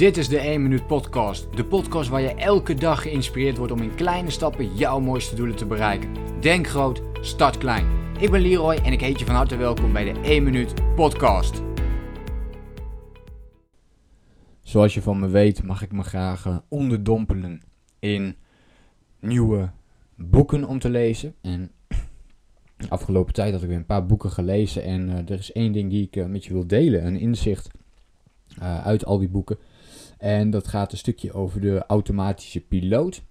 Dit is de 1 Minuut Podcast. De podcast waar je elke dag geïnspireerd wordt om in kleine stappen jouw mooiste doelen te bereiken. Denk groot, start klein. Ik ben Leroy en ik heet je van harte welkom bij de 1 Minuut Podcast. Zoals je van me weet, mag ik me graag eh, onderdompelen in nieuwe boeken om te lezen. En de afgelopen tijd had ik weer een paar boeken gelezen. En uh, er is één ding die ik uh, met je wil delen: een inzicht uit al die boeken. En dat gaat een stukje over de automatische piloot.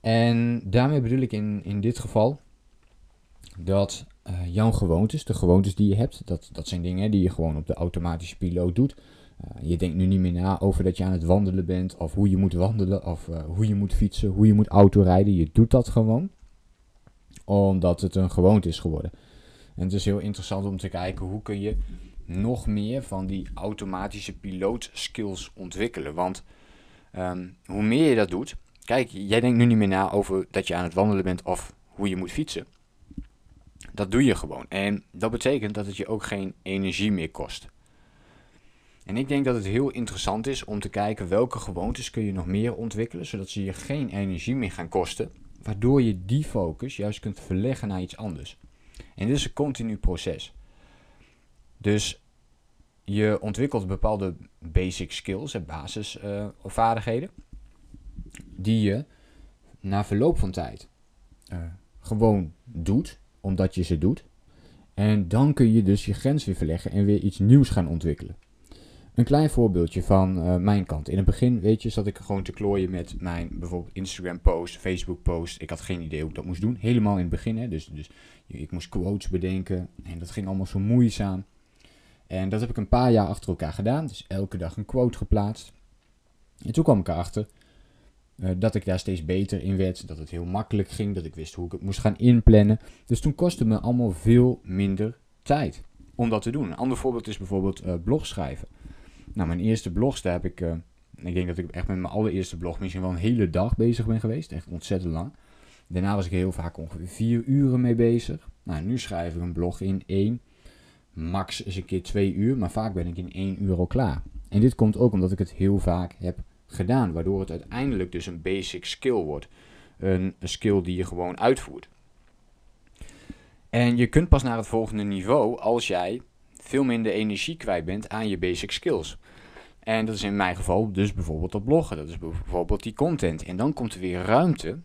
En daarmee bedoel ik in, in dit geval dat uh, jouw gewoontes, de gewoontes die je hebt, dat, dat zijn dingen die je gewoon op de automatische piloot doet. Uh, je denkt nu niet meer na over dat je aan het wandelen bent, of hoe je moet wandelen, of uh, hoe je moet fietsen, hoe je moet autorijden. Je doet dat gewoon, omdat het een gewoonte is geworden. En het is heel interessant om te kijken hoe kun je nog meer van die automatische pilootskills ontwikkelen. Want um, hoe meer je dat doet, kijk, jij denkt nu niet meer na over dat je aan het wandelen bent of hoe je moet fietsen. Dat doe je gewoon. En dat betekent dat het je ook geen energie meer kost. En ik denk dat het heel interessant is om te kijken welke gewoontes kun je nog meer ontwikkelen, zodat ze je geen energie meer gaan kosten, waardoor je die focus juist kunt verleggen naar iets anders. En dit is een continu proces. Dus je ontwikkelt bepaalde basic skills, basisvaardigheden, uh, die je na verloop van tijd uh, gewoon doet, omdat je ze doet. En dan kun je dus je grens weer verleggen en weer iets nieuws gaan ontwikkelen. Een klein voorbeeldje van uh, mijn kant. In het begin, weet je, zat ik gewoon te klooien met mijn bijvoorbeeld Instagram post, Facebook post. Ik had geen idee hoe ik dat moest doen. Helemaal in het begin, hè. Dus, dus ik moest quotes bedenken en dat ging allemaal zo moeizaam. En dat heb ik een paar jaar achter elkaar gedaan. Dus elke dag een quote geplaatst. En toen kwam ik erachter uh, dat ik daar steeds beter in werd. Dat het heel makkelijk ging. Dat ik wist hoe ik het moest gaan inplannen. Dus toen kostte me allemaal veel minder tijd om dat te doen. Een ander voorbeeld is bijvoorbeeld uh, blog schrijven. Nou, mijn eerste blogs, daar heb ik... Uh, ik denk dat ik echt met mijn allereerste blog misschien wel een hele dag bezig ben geweest. Echt ontzettend lang. Daarna was ik heel vaak ongeveer vier uren mee bezig. Nou, nu schrijf ik een blog in één max eens een keer twee uur, maar vaak ben ik in één uur al klaar. En dit komt ook omdat ik het heel vaak heb gedaan, waardoor het uiteindelijk dus een basic skill wordt. Een, skill die je gewoon uitvoert. En je kunt pas naar het volgende niveau als jij veel minder energie kwijt bent aan je basic skills. En dat is in mijn geval dus bijvoorbeeld dat bloggen, dat is bijvoorbeeld die content. En dan komt er weer ruimte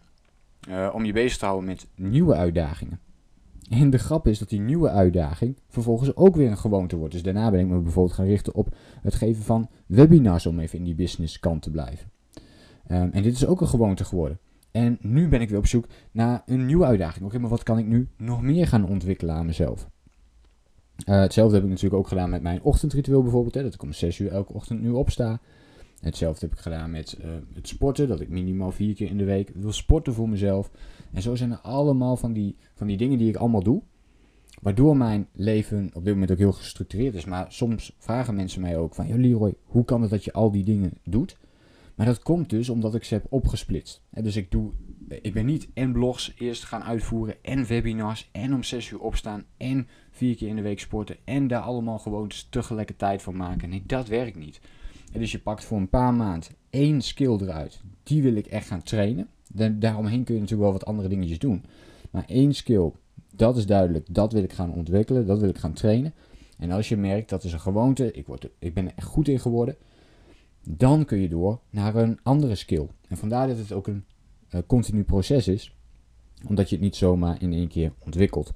uh, om je bezig te houden met nieuwe uitdagingen. En de grap is dat die nieuwe uitdaging vervolgens ook weer een gewoonte wordt. Dus daarna ben ik me bijvoorbeeld gaan richten op het geven van webinars om even in die business kant te blijven. Um, en dit is ook een gewoonte geworden. En nu ben ik weer op zoek naar een nieuwe uitdaging. Oké, maar wat kan ik nu nog meer gaan ontwikkelen aan mezelf? Uh, hetzelfde heb ik natuurlijk ook gedaan met mijn ochtendritueel bijvoorbeeld. Hè, dat ik om 6 uur elke ochtend nu opsta. Hetzelfde heb ik gedaan met uh, het sporten. Dat ik minimaal vier keer in de week wil sporten voor mezelf. En zo zijn er allemaal van die, van die dingen die ik allemaal doe. Waardoor mijn leven op dit moment ook heel gestructureerd is. Maar soms vragen mensen mij ook van... Ja Leroy, hoe kan het dat je al die dingen doet? Maar dat komt dus omdat ik ze heb opgesplitst. dus ik, doe, ik ben niet en blogs eerst gaan uitvoeren... en webinars en om 6 uur opstaan... en vier keer in de week sporten... en daar allemaal gewoon tegelijkertijd van maken. Nee, dat werkt niet. Dus je pakt voor een paar maanden één skill eruit. Die wil ik echt gaan trainen daaromheen kun je natuurlijk wel wat andere dingetjes doen. Maar één skill, dat is duidelijk, dat wil ik gaan ontwikkelen, dat wil ik gaan trainen. En als je merkt dat is een gewoonte, ik, word, ik ben er echt goed in geworden, dan kun je door naar een andere skill. En vandaar dat het ook een uh, continu proces is, omdat je het niet zomaar in één keer ontwikkelt.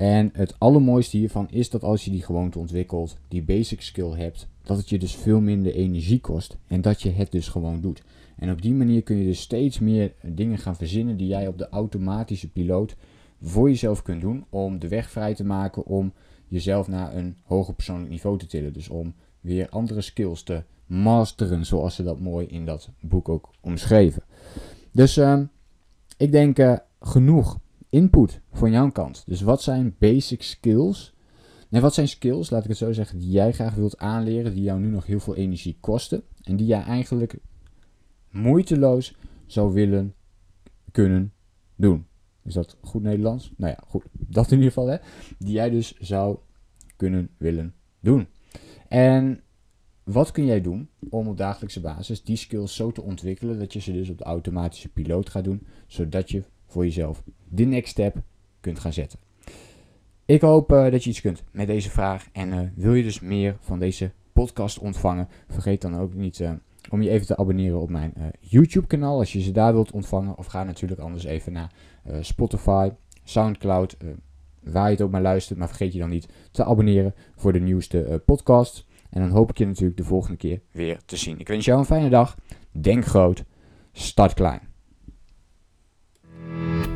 En het allermooiste hiervan is dat als je die gewoonte ontwikkelt, die basic skill hebt, dat het je dus veel minder energie kost en dat je het dus gewoon doet. En op die manier kun je dus steeds meer dingen gaan verzinnen die jij op de automatische piloot voor jezelf kunt doen om de weg vrij te maken om jezelf naar een hoger persoonlijk niveau te tillen. Dus om weer andere skills te masteren, zoals ze dat mooi in dat boek ook omschreven. Dus uh, ik denk uh, genoeg input van jouw kant. Dus wat zijn basic skills? Nee, wat zijn skills, laat ik het zo zeggen, die jij graag wilt aanleren, die jou nu nog heel veel energie kosten en die jij eigenlijk moeiteloos zou willen kunnen doen. Is dat goed Nederlands? Nou ja, goed. Dat in ieder geval, hè. Die jij dus zou kunnen willen doen. En wat kun jij doen om op dagelijkse basis die skills zo te ontwikkelen dat je ze dus op de automatische piloot gaat doen, zodat je voor jezelf de next step kunt gaan zetten. Ik hoop uh, dat je iets kunt met deze vraag en uh, wil je dus meer van deze podcast ontvangen, vergeet dan ook niet uh, om je even te abonneren op mijn YouTube kanaal als je ze daar wilt ontvangen of ga natuurlijk anders even naar Spotify, Soundcloud, waar je het ook maar luistert, maar vergeet je dan niet te abonneren voor de nieuwste podcast. En dan hoop ik je natuurlijk de volgende keer weer te zien. Ik wens jou een fijne dag. Denk groot. Start klein.